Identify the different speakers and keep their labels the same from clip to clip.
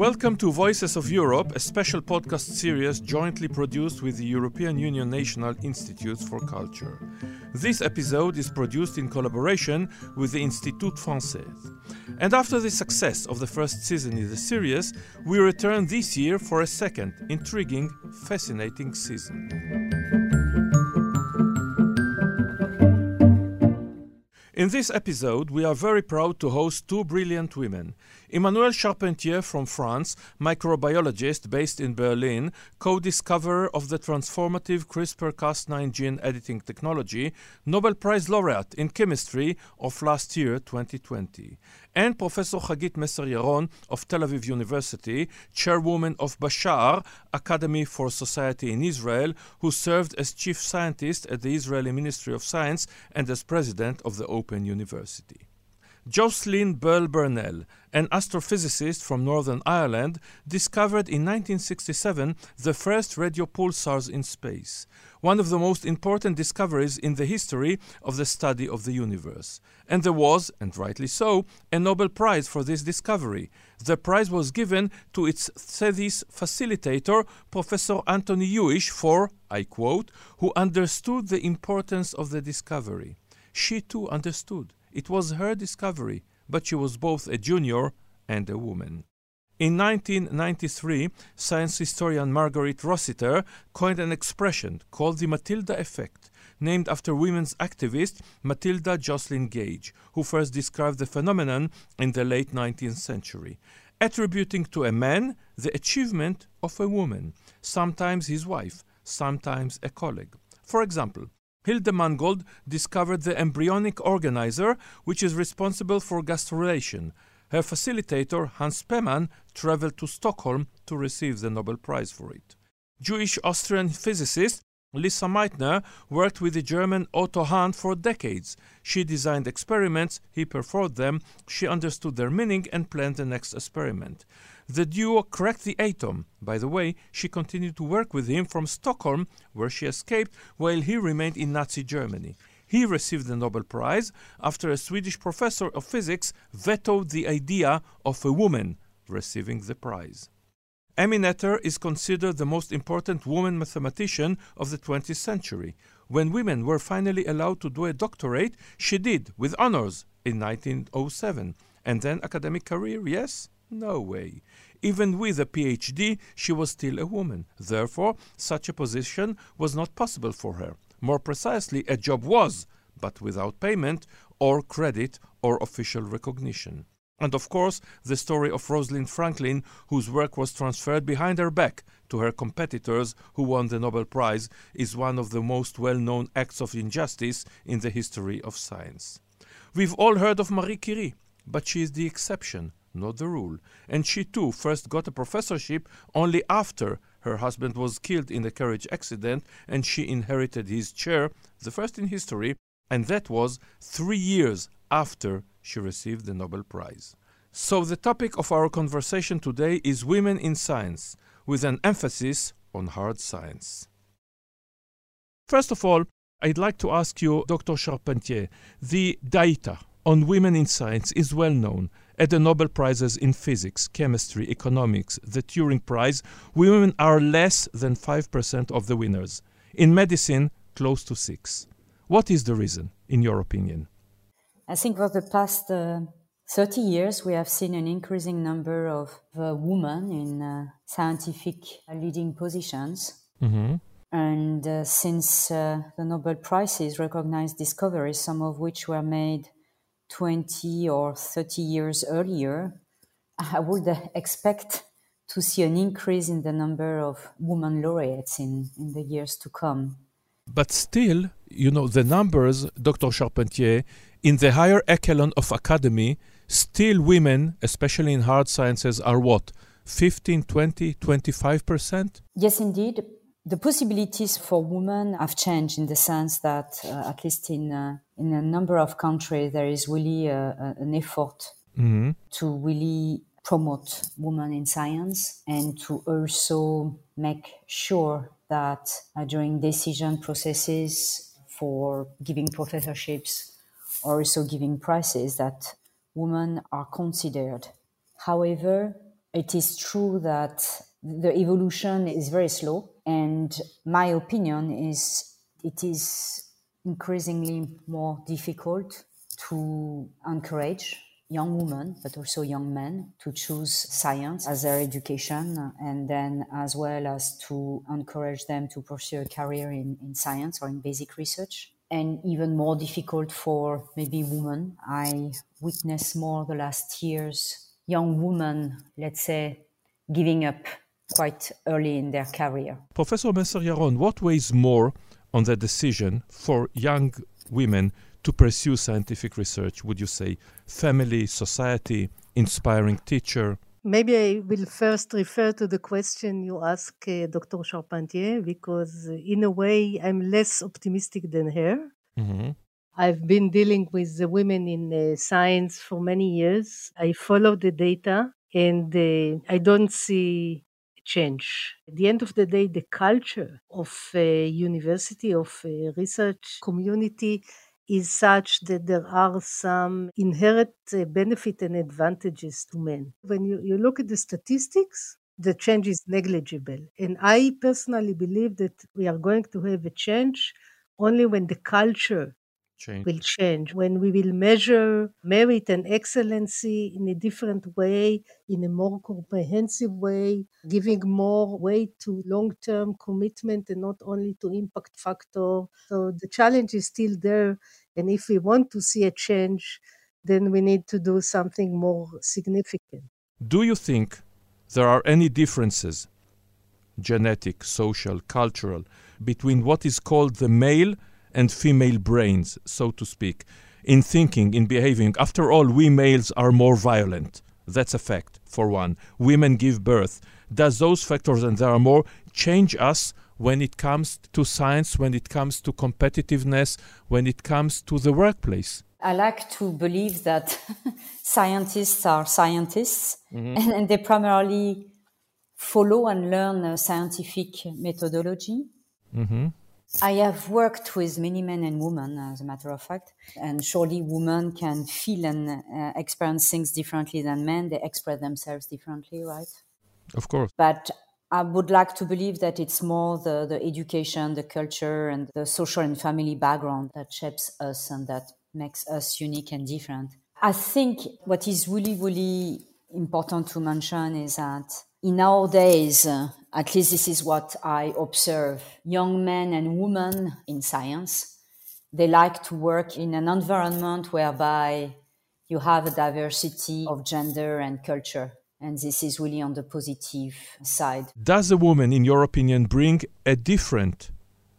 Speaker 1: Welcome to Voices of Europe, a special podcast series jointly produced with the European Union National Institutes for Culture. This episode is produced in collaboration with the Institut Français. And after the success of the first season in the series, we return this year for a second intriguing, fascinating season. In this episode, we are very proud to host two brilliant women. Emmanuelle Charpentier from France, microbiologist based in Berlin, co discoverer of the transformative CRISPR Cas9 gene editing technology, Nobel Prize laureate in chemistry of last year, 2020 and Professor Hagit Messer Yaron of Tel Aviv University, chairwoman of Bashar Academy for Society in Israel, who served as chief scientist at the Israeli Ministry of Science and as president of the Open University. Jocelyn Bell Burnell, an astrophysicist from Northern Ireland, discovered in 1967 the first radio pulsars in space, one of the most important discoveries in the history of the study of the universe. And there was, and rightly so, a Nobel Prize for this discovery. The prize was given to its thesis facilitator, Professor Anthony Hewish, for, I quote, who understood the importance of the discovery. She too understood. It was her discovery, but she was both a junior and a woman. In 1993, science historian Margaret Rossiter coined an expression called the Matilda effect, named after women's activist Matilda Jocelyn Gage, who first described the phenomenon in the late 19th century, attributing to a man the achievement of a woman, sometimes his wife, sometimes a colleague. For example, Hilde Mangold discovered the embryonic organizer, which is responsible for gastrulation. Her facilitator, Hans Spemann, traveled to Stockholm to receive the Nobel Prize for it. Jewish Austrian physicist Lise Meitner worked with the German Otto Hahn for decades. She designed experiments, he performed them, she understood their meaning and planned the next experiment. The duo cracked the atom. By the way, she continued to work with him from Stockholm, where she escaped, while he remained in Nazi Germany. He received the Nobel Prize after a Swedish professor of physics vetoed the idea of a woman receiving the prize. Emmy Noether is considered the most important woman mathematician of the 20th century. When women were finally allowed to do a doctorate, she did, with honors, in 1907. And then academic career, yes? No way. Even with a PhD, she was still a woman. Therefore, such a position was not possible for her. More precisely, a job was, but without payment or credit or official recognition. And of course, the story of Rosalind Franklin, whose work was transferred behind her back to her competitors who won the Nobel Prize, is one of the most well known acts of injustice in the history of science. We've all heard of Marie Curie, but she is the exception not the rule. And she too first got a professorship only after her husband was killed in a carriage accident and she inherited his chair, the first in history, and that was three years after she received the Nobel Prize. So, the topic of our conversation today is women in science, with an emphasis on hard science. First of all, I'd like to ask you, Dr. Charpentier, the data on women in science is well known at the Nobel Prizes in physics, chemistry, economics, the Turing Prize, women are less than 5% of the winners. In medicine, close to 6. What is the reason, in your opinion?
Speaker 2: I think for the past uh, 30 years, we have seen an increasing number of uh, women in uh, scientific leading positions. Mm-hmm. And uh, since uh, the Nobel Prizes recognize discoveries, some of which were made 20 or 30 years earlier, I would expect to see an increase in the number of women laureates in, in the years to come.
Speaker 1: But still, you know, the numbers, Dr. Charpentier, in the higher echelon of academy, still women, especially in hard sciences, are what? 15, 20, 25%?
Speaker 2: Yes, indeed the possibilities for women have changed in the sense that, uh, at least in uh, in a number of countries, there is really a, a, an effort mm-hmm. to really promote women in science and to also make sure that uh, during decision processes for giving professorships or also giving prizes that women are considered. However, it is true that the evolution is very slow, and my opinion is it is increasingly more difficult to encourage young women, but also young men, to choose science as their education, and then as well as to encourage them to pursue a career in, in science or in basic research. And even more difficult for maybe women. I witnessed more the last years young women, let's say, giving up quite early in their career.
Speaker 1: Professor Messer-Yaron, what weighs more on the decision for young women to pursue scientific research, would you say? Family, society, inspiring teacher?
Speaker 3: Maybe I will first refer to the question you asked uh, Dr. Charpentier, because uh, in a way I'm less optimistic than her. Mm-hmm. I've been dealing with the women in uh, science for many years. I follow the data and uh, I don't see change. At the end of the day, the culture of university, of research community is such that there are some inherent uh, benefit and advantages to men. When you, you look at the statistics, the change is negligible. And I personally believe that we are going to have a change only when the culture change. will change, when we will measure merit and excellency in a different way, in a more comprehensive way, giving more weight to long term commitment and not only to impact factor. So the challenge is still there. And if we want to see a change, then we need to do something more significant.
Speaker 1: Do you think there are any differences, genetic, social, cultural, between what is called the male and female brains, so to speak, in thinking, in behaving. After all, we males are more violent. That's a fact, for one. Women give birth. Does those factors, and there are more, change us when it comes to science, when it comes to competitiveness, when it comes to the workplace?
Speaker 2: I like to believe that scientists are scientists mm-hmm. and, and, they primarily follow and learn scientific methodology. Mm-hmm. I have worked with many men and women, as a matter of fact, and surely women can feel and uh, experience things differently than men. They express themselves differently, right?
Speaker 1: Of course.
Speaker 2: But I would like to believe that it's more the, the education, the culture, and the social and family background that shapes us and that makes us unique and different. I think what is really, really important to mention is that in our days, uh, at least this is what I observe, young men and women in science, they like to work in an environment whereby you have a diversity of gender and culture. And this is really on the positive side.
Speaker 1: Does a woman, in your opinion, bring a different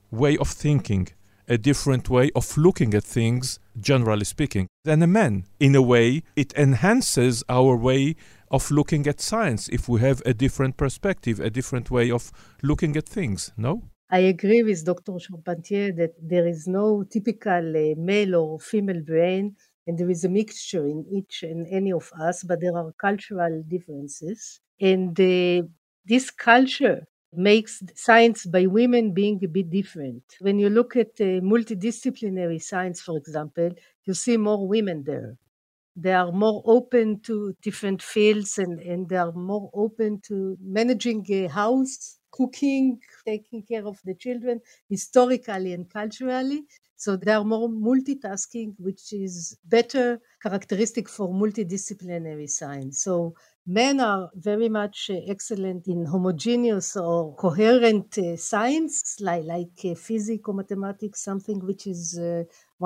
Speaker 1: way of thinking, a different way of looking at things, generally speaking, than a man? In a way, it enhances our way of looking at science if we have a different perspective, a different way of looking at things, no?
Speaker 3: I agree with Dr. Charpentier that there is no typical uh, male or female brain, and there is a mixture in each and any of us, but there are cultural differences. And uh, this culture makes science by women being a bit different. When you look at uh, multidisciplinary science, for example, you see more women there they are more open to different fields and, and they are more open to managing a house, cooking, taking care of the children historically and culturally. So they are more multitasking, which is better characteristic for multidisciplinary science. So men are very much uh, excellent in homogeneous or coherent uh, science, like, like uh, physics or mathematics, something which is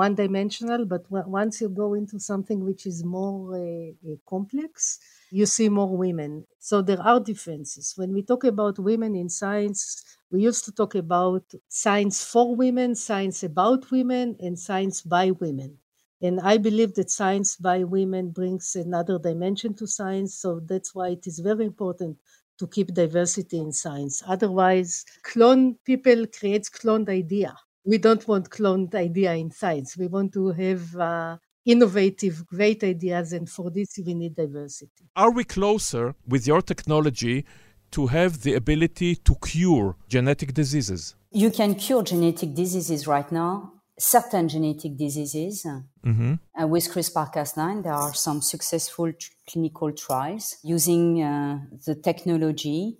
Speaker 3: one dimensional, but once you go into something which is more uh, uh, complex, you see more women. So there are differences. When we talk about women in science, we used to talk about science for women, science about women, and science by women. And I believe that science by women brings another dimension to science. So that's why it is very important to keep diversity in science. Otherwise, clone people creates cloned idea we don't want cloned idea in science. We want to have uh, innovative, great ideas, and for this we need diversity.
Speaker 1: Are we closer with your technology to have the ability to cure genetic diseases?
Speaker 2: You can cure genetic diseases right now. certain genetic diseases. Mm-hmm. Uh, with CRISPR-Cas9, there are some successful t- clinical trials using uh, the technology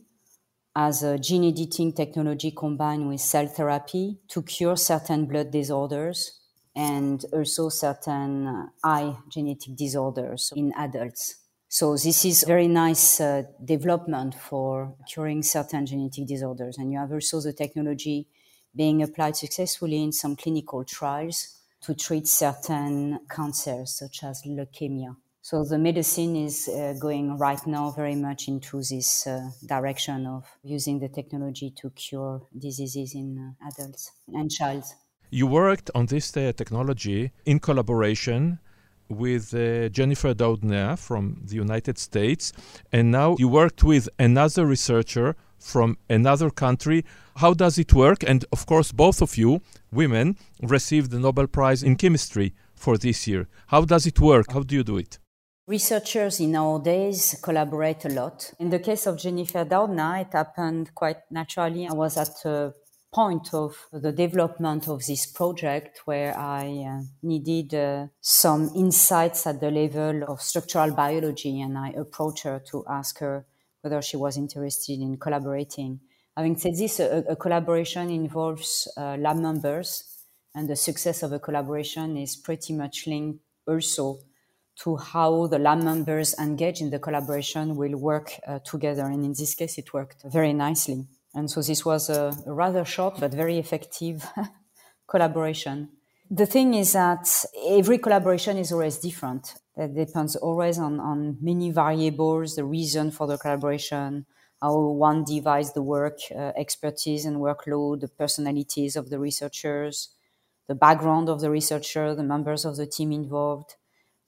Speaker 2: as a gene editing technology combined with cell therapy to cure certain blood disorders and also certain uh, eye genetic disorders in adults. So this is very nice uh, development for curing certain genetic disorders. And you have also the technology being applied successfully in some clinical trials to treat certain cancers such as leukemia. So the medicine is uh, going right now very much into this uh, direction of using the technology to cure diseases in uh, adults and children.
Speaker 1: You worked on this uh, technology in collaboration with uh, Jennifer Doudna from the United States, and now you worked with another researcher from another country. How does it work? And of course, both of you, women, received the Nobel Prize in Chemistry for this year. How does it work? How do you do it?
Speaker 2: Researchers in our days collaborate a lot. In the case of Jennifer Doudna, it happened quite naturally. I was at a point of the development of this project where I uh, needed uh, some insights at the level of structural biology, and I approached her to ask her whether she was interested in collaborating. Having said this, a, a collaboration involves uh, lab members, and the success of a collaboration is pretty much linked also to how the lab members engage in the collaboration will work uh, together. And in this case, it worked very nicely. And so this was a, a rather short but very effective collaboration. The thing is that every collaboration is always different. That depends always on, on many variables, the reason for the collaboration, how one divides the work, uh, expertise and workload, the personalities of the researchers, the background of the researcher, the members of the team involved,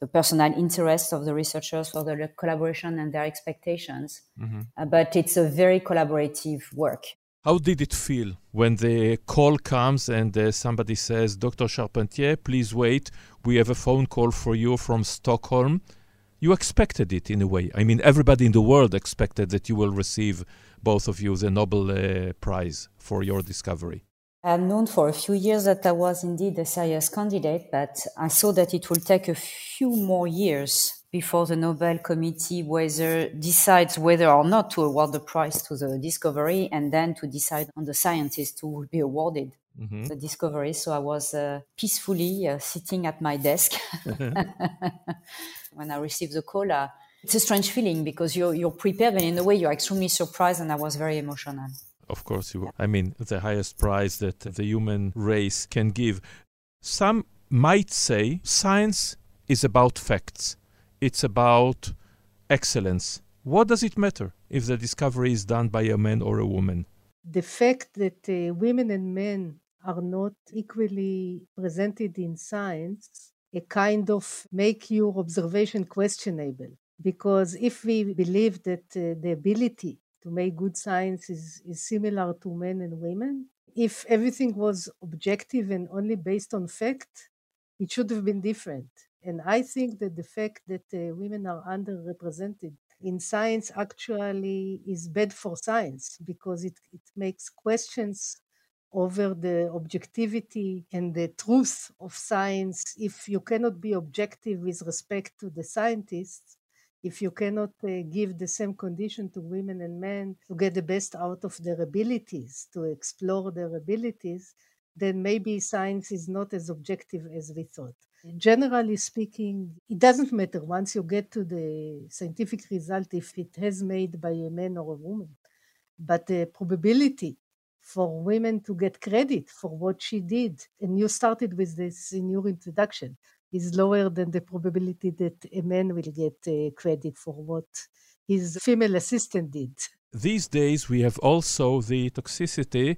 Speaker 2: the personal interests of the researchers for the collaboration and their expectations. Mm-hmm. Uh, but it's a very collaborative work.
Speaker 1: How did it feel when the call comes and uh, somebody says, Dr. Charpentier, please wait, we have a phone call for you from Stockholm? You expected it in a way. I mean, everybody in the world expected that you will receive, both of you, the Nobel uh, Prize for your discovery.
Speaker 2: I've known for a few years that I was indeed a serious candidate, but I saw that it will take a few more years before the Nobel Committee whether decides whether or not to award the prize to the discovery, and then to decide on the scientist who will be awarded mm-hmm. the discovery. So I was uh, peacefully uh, sitting at my desk when I received the call. Uh, it's a strange feeling because you're, you're prepared, and in a way you're extremely surprised, and I was very emotional.
Speaker 1: Of course, you. I mean, the highest prize that the human race can give. Some might say science is about facts. It's about excellence. What does it matter if the discovery is done by a man or a woman?
Speaker 3: The fact that uh, women and men are not equally presented in science a kind of make your observation questionable because if we believe that uh, the ability to make good science is, is similar to men and women. If everything was objective and only based on fact, it should have been different. And I think that the fact that uh, women are underrepresented in science actually is bad for science because it, it makes questions over the objectivity and the truth of science if you cannot be objective with respect to the scientists if you cannot uh, give the same condition to women and men to get the best out of their abilities, to explore their abilities, then maybe science is not as objective as we thought. Generally speaking, it doesn't matter once you get to the scientific result if it has made by a man or a woman. But the probability for women to get credit for what she did, and you started with this in your introduction, is lower than the probability that a man will get uh, credit for what his female assistant did.
Speaker 1: These days, we have also the toxicity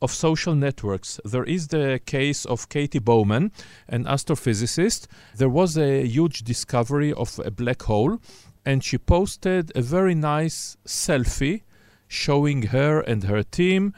Speaker 1: of social networks. There is the case of Katie Bowman, an astrophysicist. There was a huge discovery of a black hole, and she posted a very nice selfie showing her and her team.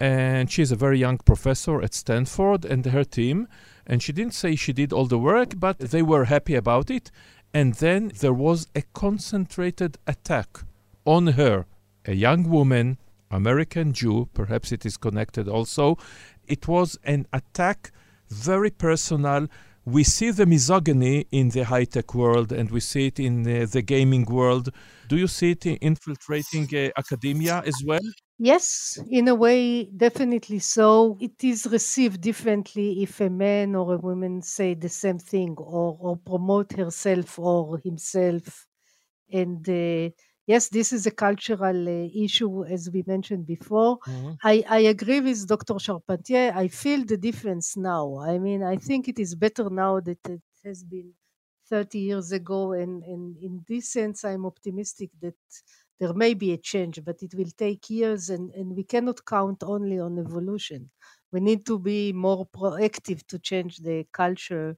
Speaker 1: And she's a very young professor at Stanford and her team. And she didn't say she did all the work, but they were happy about it. And then there was a concentrated attack on her, a young woman, American Jew, perhaps it is connected also. It was an attack very personal. We see the misogyny in the high tech world and we see it in uh, the gaming world. Do you see it infiltrating uh, academia as well?
Speaker 3: Yes, in a way, definitely so. It is received differently if a man or a woman say the same thing or, or promote herself or himself. And uh, yes, this is a cultural uh, issue, as we mentioned before. Mm-hmm. I, I agree with Dr. Charpentier. I feel the difference now. I mean, I think it is better now that it has been 30 years ago. And, and in this sense, I'm optimistic that there may be a change, but it will take years, and, and we cannot count only on evolution. We need to be more proactive to change the culture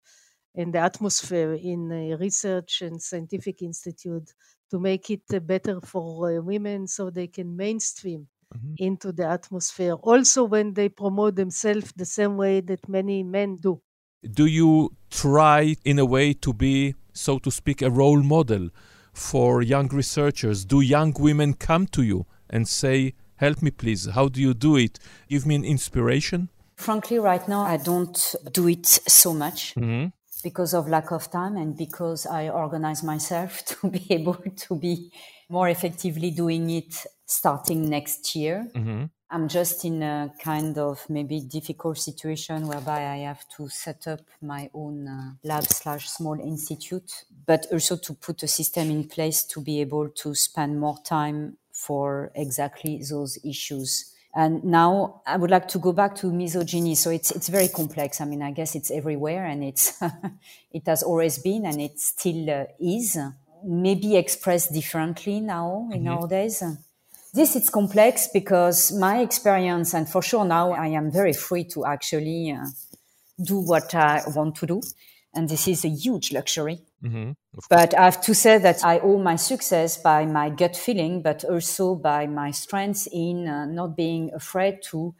Speaker 3: and the atmosphere in research and scientific institute to make it uh, better for uh, women so they can mainstream mm-hmm. into the atmosphere. Also, when they promote themselves the same way that many men do.
Speaker 1: Do you try, in a way, to be, so to speak, a role model for young researchers? Do young women come to you and say, Help me, please? How do you do it? Give me an inspiration?
Speaker 2: Frankly, right now, I don't do it so much. Mm-hmm. Because of lack of time and because I organize myself to be able to be more effectively doing it starting next year. Mm-hmm. I'm just in a kind of maybe difficult situation whereby I have to set up my own uh, lab slash small institute, but also to put a system in place to be able to spend more time for exactly those issues. And now I would like to go back to misogyny. So it's it's very complex. I mean, I guess it's everywhere, and it's it has always been, and it still uh, is. Maybe expressed differently now in mm-hmm. nowadays. This is complex because my experience, and for sure now I am very free to actually uh, do what I want to do. And this is a huge luxury. Mm-hmm. But I have to say that I owe my success by my gut feeling, but also by my strength in uh, not being afraid to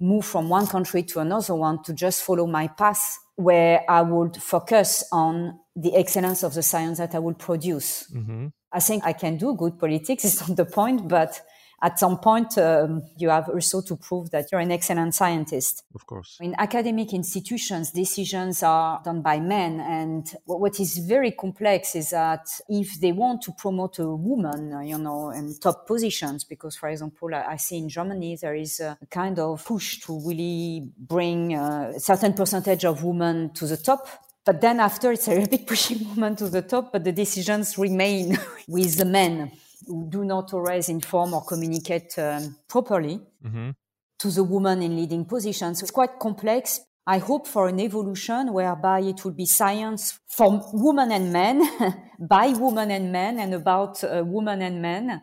Speaker 2: move from one country to another one to just follow my path where I would focus on the excellence of the science that I will produce. Mm-hmm. I think I can do good politics, it's not the point, but at some point um, you have also to prove that you're an excellent scientist.
Speaker 1: Of course.
Speaker 2: In academic institutions decisions are done by men and what is very complex is that if they want to promote a woman you know in top positions because for example i see in germany there is a kind of push to really bring a certain percentage of women to the top but then after it's a bit pushing women to the top but the decisions remain with the men do not always inform or communicate um, properly mm-hmm. to the woman in leading positions. So it's quite complex. I hope for an evolution whereby it will be science for women and men, by women and men, and about uh, women and men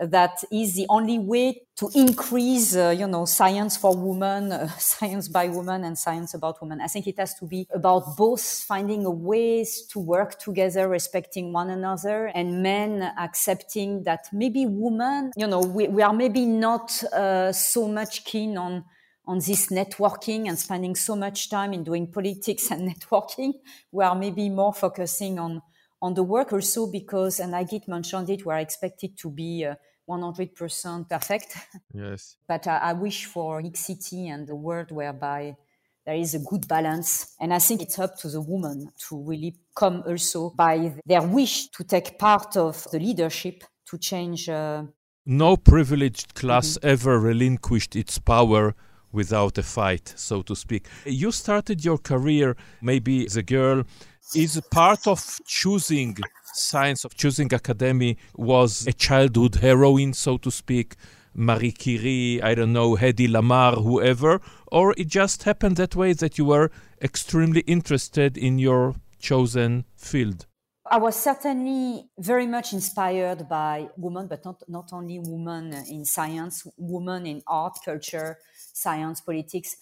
Speaker 2: that is the only way to increase, uh, you know, science for women, uh, science by women, and science about women. I think it has to be about both finding a ways to work together, respecting one another, and men accepting that maybe women, you know, we, we are maybe not uh, so much keen on on this networking and spending so much time in doing politics and networking. We are maybe more focusing on on the work also because, and Agit mentioned it, we're expected to be uh, 100% perfect.
Speaker 1: Yes.
Speaker 2: but I, I wish for city and the world whereby there is a good balance. And I think it's up to the woman to really come also by their wish to take part of the leadership to change. Uh,
Speaker 1: no privileged class mm-hmm. ever relinquished its power without a fight, so to speak. You started your career maybe as a girl. Is part of choosing science of choosing academy was a childhood heroine, so to speak, Marie Curie, I don't know, Hedy Lamarr, whoever, or it just happened that way that you were extremely interested in your chosen field?
Speaker 2: I was certainly very much inspired by women, but not, not only women in science, women in art, culture, science, politics,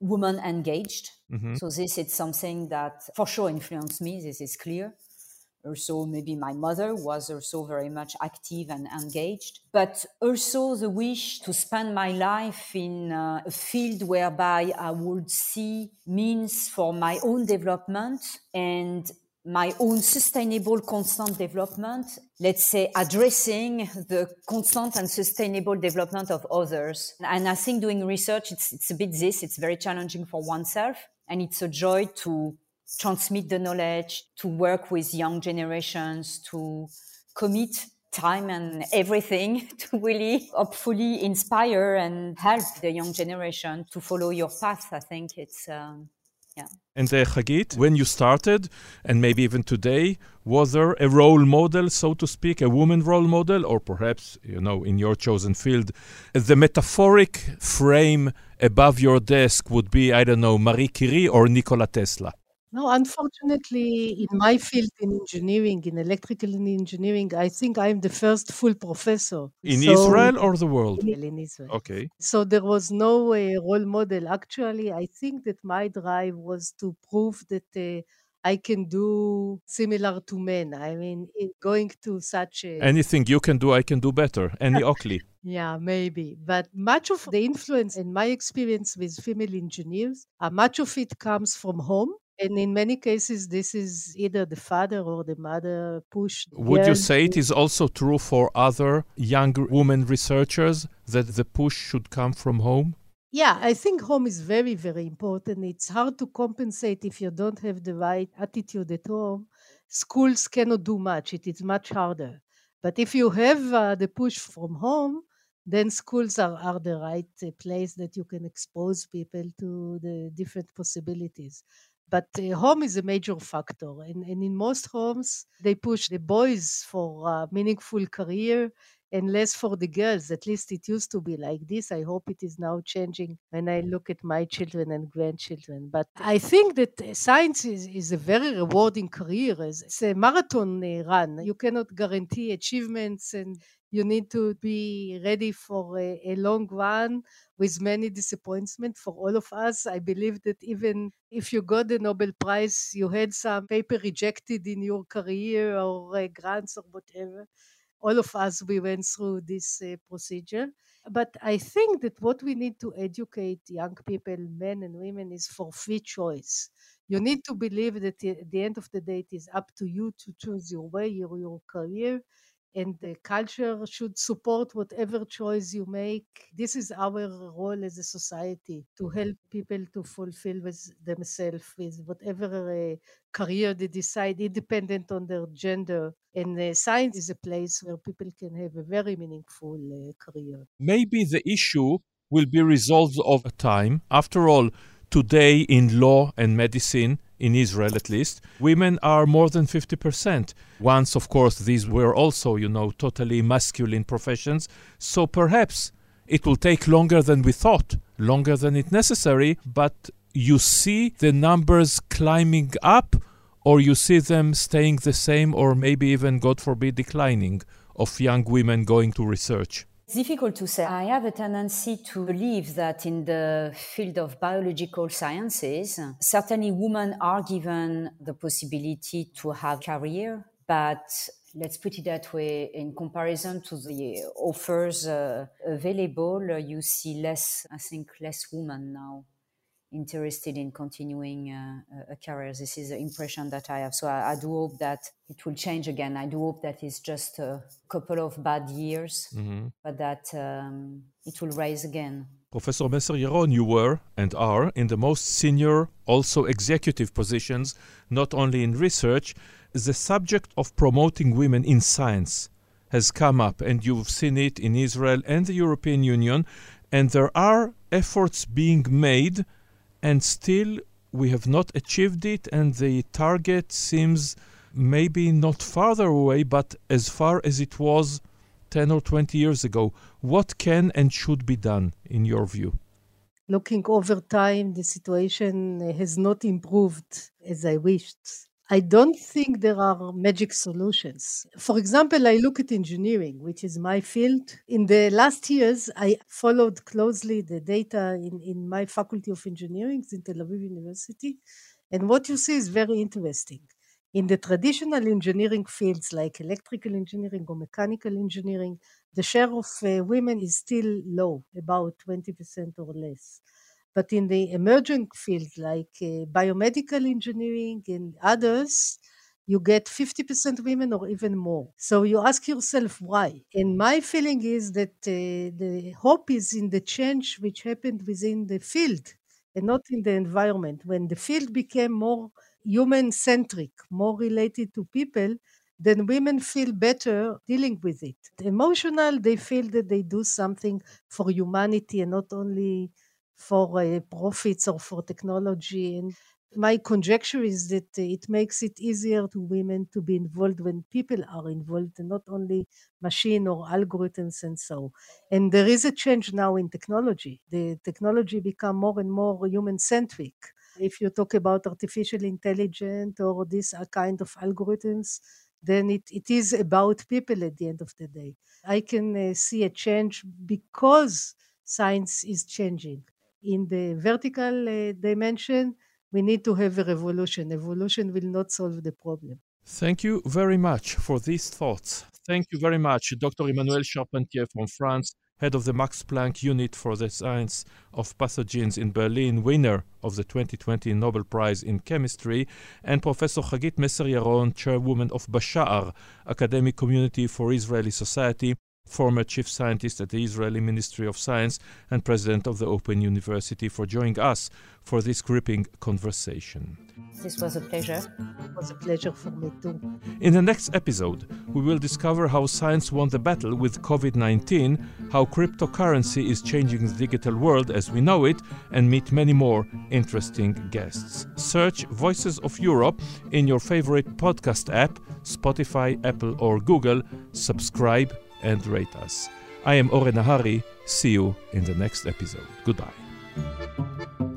Speaker 2: women engaged. Mm-hmm. So this is something that for sure influenced me. This is clear also maybe my mother was also very much active and engaged but also the wish to spend my life in uh, a field whereby i would see means for my own development and my own sustainable constant development let's say addressing the constant and sustainable development of others and i think doing research it's, it's a bit this it's very challenging for oneself And it's a joy to transmit the knowledge, to work with young generations, to commit time and everything to really hopefully inspire and help the young generation to follow your path. I think it's, um, yeah.
Speaker 1: And uh, Hagit, when you started, and maybe even today, was there a role model, so to speak, a woman role model, or perhaps, you know, in your chosen field, the metaphoric frame above your desk would be, I don't know, Marie Curie or Nikola Tesla?
Speaker 3: No, unfortunately, in my field in engineering, in electrical engineering, I think I'm the first full professor.
Speaker 1: In so, Israel or the world?
Speaker 3: In Israel.
Speaker 1: Okay.
Speaker 3: So there was no uh, role model. Actually, I think that my drive was to prove that uh, I can do similar to men. I mean, going to such a.
Speaker 1: Anything you can do, I can do better. Annie Oakley.
Speaker 3: Yeah, maybe. But much of the influence and my experience with female engineers, uh, much of it comes from home. And in many cases, this is either the father or the mother pushed
Speaker 1: Would you say it is also true for other young women researchers that the push should come from home?
Speaker 3: Yeah, I think home is very, very important. It's hard to compensate if you don't have the right attitude at home. Schools cannot do much, it is much harder. But if you have uh, the push from home, then schools are, are the right uh, place that you can expose people to the different possibilities. But uh, home is a major factor. And, and in most homes, they push the boys for a meaningful career and less for the girls. At least it used to be like this. I hope it is now changing when I look at my children and grandchildren. But I think that uh, science is, is a very rewarding career. It's a marathon uh, run. You cannot guarantee achievements and you need to be ready for a, a long run with many disappointments for all of us. I believe that even if you got the Nobel Prize, you had some paper rejected in your career or uh, grants or whatever. All of us, we went through this uh, procedure. But I think that what we need to educate young people, men and women, is for free choice. You need to believe that at the end of the day, it is up to you to choose your way, your, your career and the culture should support whatever choice you make. This is our role as a society to help people to fulfill with themselves with whatever uh, career they decide, independent on their gender. And uh, science is a place where people can have a very meaningful uh, career.
Speaker 1: Maybe the issue will be resolved over time. After all, today in law and medicine, in Israel at least, women are more than 50%. Once, of course, these were also, you know, totally masculine professions. So perhaps it will take longer than we thought, longer than it necessary, but you see the numbers climbing up or you see them staying the same or maybe even, God forbid, declining of young women going to research.
Speaker 2: It's difficult to say. I have a tendency to believe that in the field of biological sciences, certainly women are given the possibility to have career, but let's put it that way in comparison to the offers uh, available, uh, you see less, I think, less women now interested in continuing uh, a career. This is the impression that I have. So I, I, do hope that it will change again. I do hope that it's just a couple of bad years, mm-hmm. but that um, it will rise again.
Speaker 1: Professor Messer Yaron, you were and are in the most senior, also executive positions, not only in research. The subject of promoting women in science has come up, and you've seen it in Israel and the European Union, and there are efforts being made and still we have not achieved it, and the target seems maybe not farther away, but as far as it was 10 or 20 years ago. What can and should be done, in your view?
Speaker 3: Looking over time, the situation has not improved as I wished. I don't think there are magic solutions. For example, I look at engineering, which is my field. In the last years, I followed closely the data in, in my faculty of engineering in Tel Aviv University. And what you see is very interesting. In the traditional engineering fields like electrical engineering or mechanical engineering, the share of uh, women is still low, about 20% or less. But in the emerging field like uh, biomedical engineering and others, you get 50% women or even more. So you ask yourself why. And my feeling is that uh, the hope is in the change which happened within the field and not in the environment. When the field became more human centric, more related to people, then women feel better dealing with it. Emotional, they feel that they do something for humanity and not only for uh, profits or for technology. And my conjecture is that it makes it easier to women to be involved when people are involved and not only machine or algorithms and so. And there is a change now in technology. The technology become more and more human centric if you talk about artificial intelligence or this kind of algorithms then it, it is about people at the end of the day. I can uh, see a change because science is changing in the vertical uh, dimension we need to have a revolution. Evolution will not solve the problem.
Speaker 1: Thank you very much for these thoughts. Thank you very much, Dr. Emmanuelle Charpentier from France, head of the Max Planck Unit for the Science of Pathogens in Berlin, winner of the 2020 Nobel Prize in Chemistry, and Professor Hagit Messer Yaron, chairwoman of Bashar, Academic Community for Israeli Society, former chief scientist at the Israeli Ministry of Science and president of the Open University, for joining us for this gripping conversation.
Speaker 2: This was a pleasure.
Speaker 3: It was a pleasure for me too.
Speaker 1: In the next episode, we will discover how science won the battle with COVID 19, how cryptocurrency is changing the digital world as we know it, and meet many more interesting guests. Search Voices of Europe in your favorite podcast app, Spotify, Apple, or Google. Subscribe and rate us. I am Oren Nahari. See you in the next episode. Goodbye.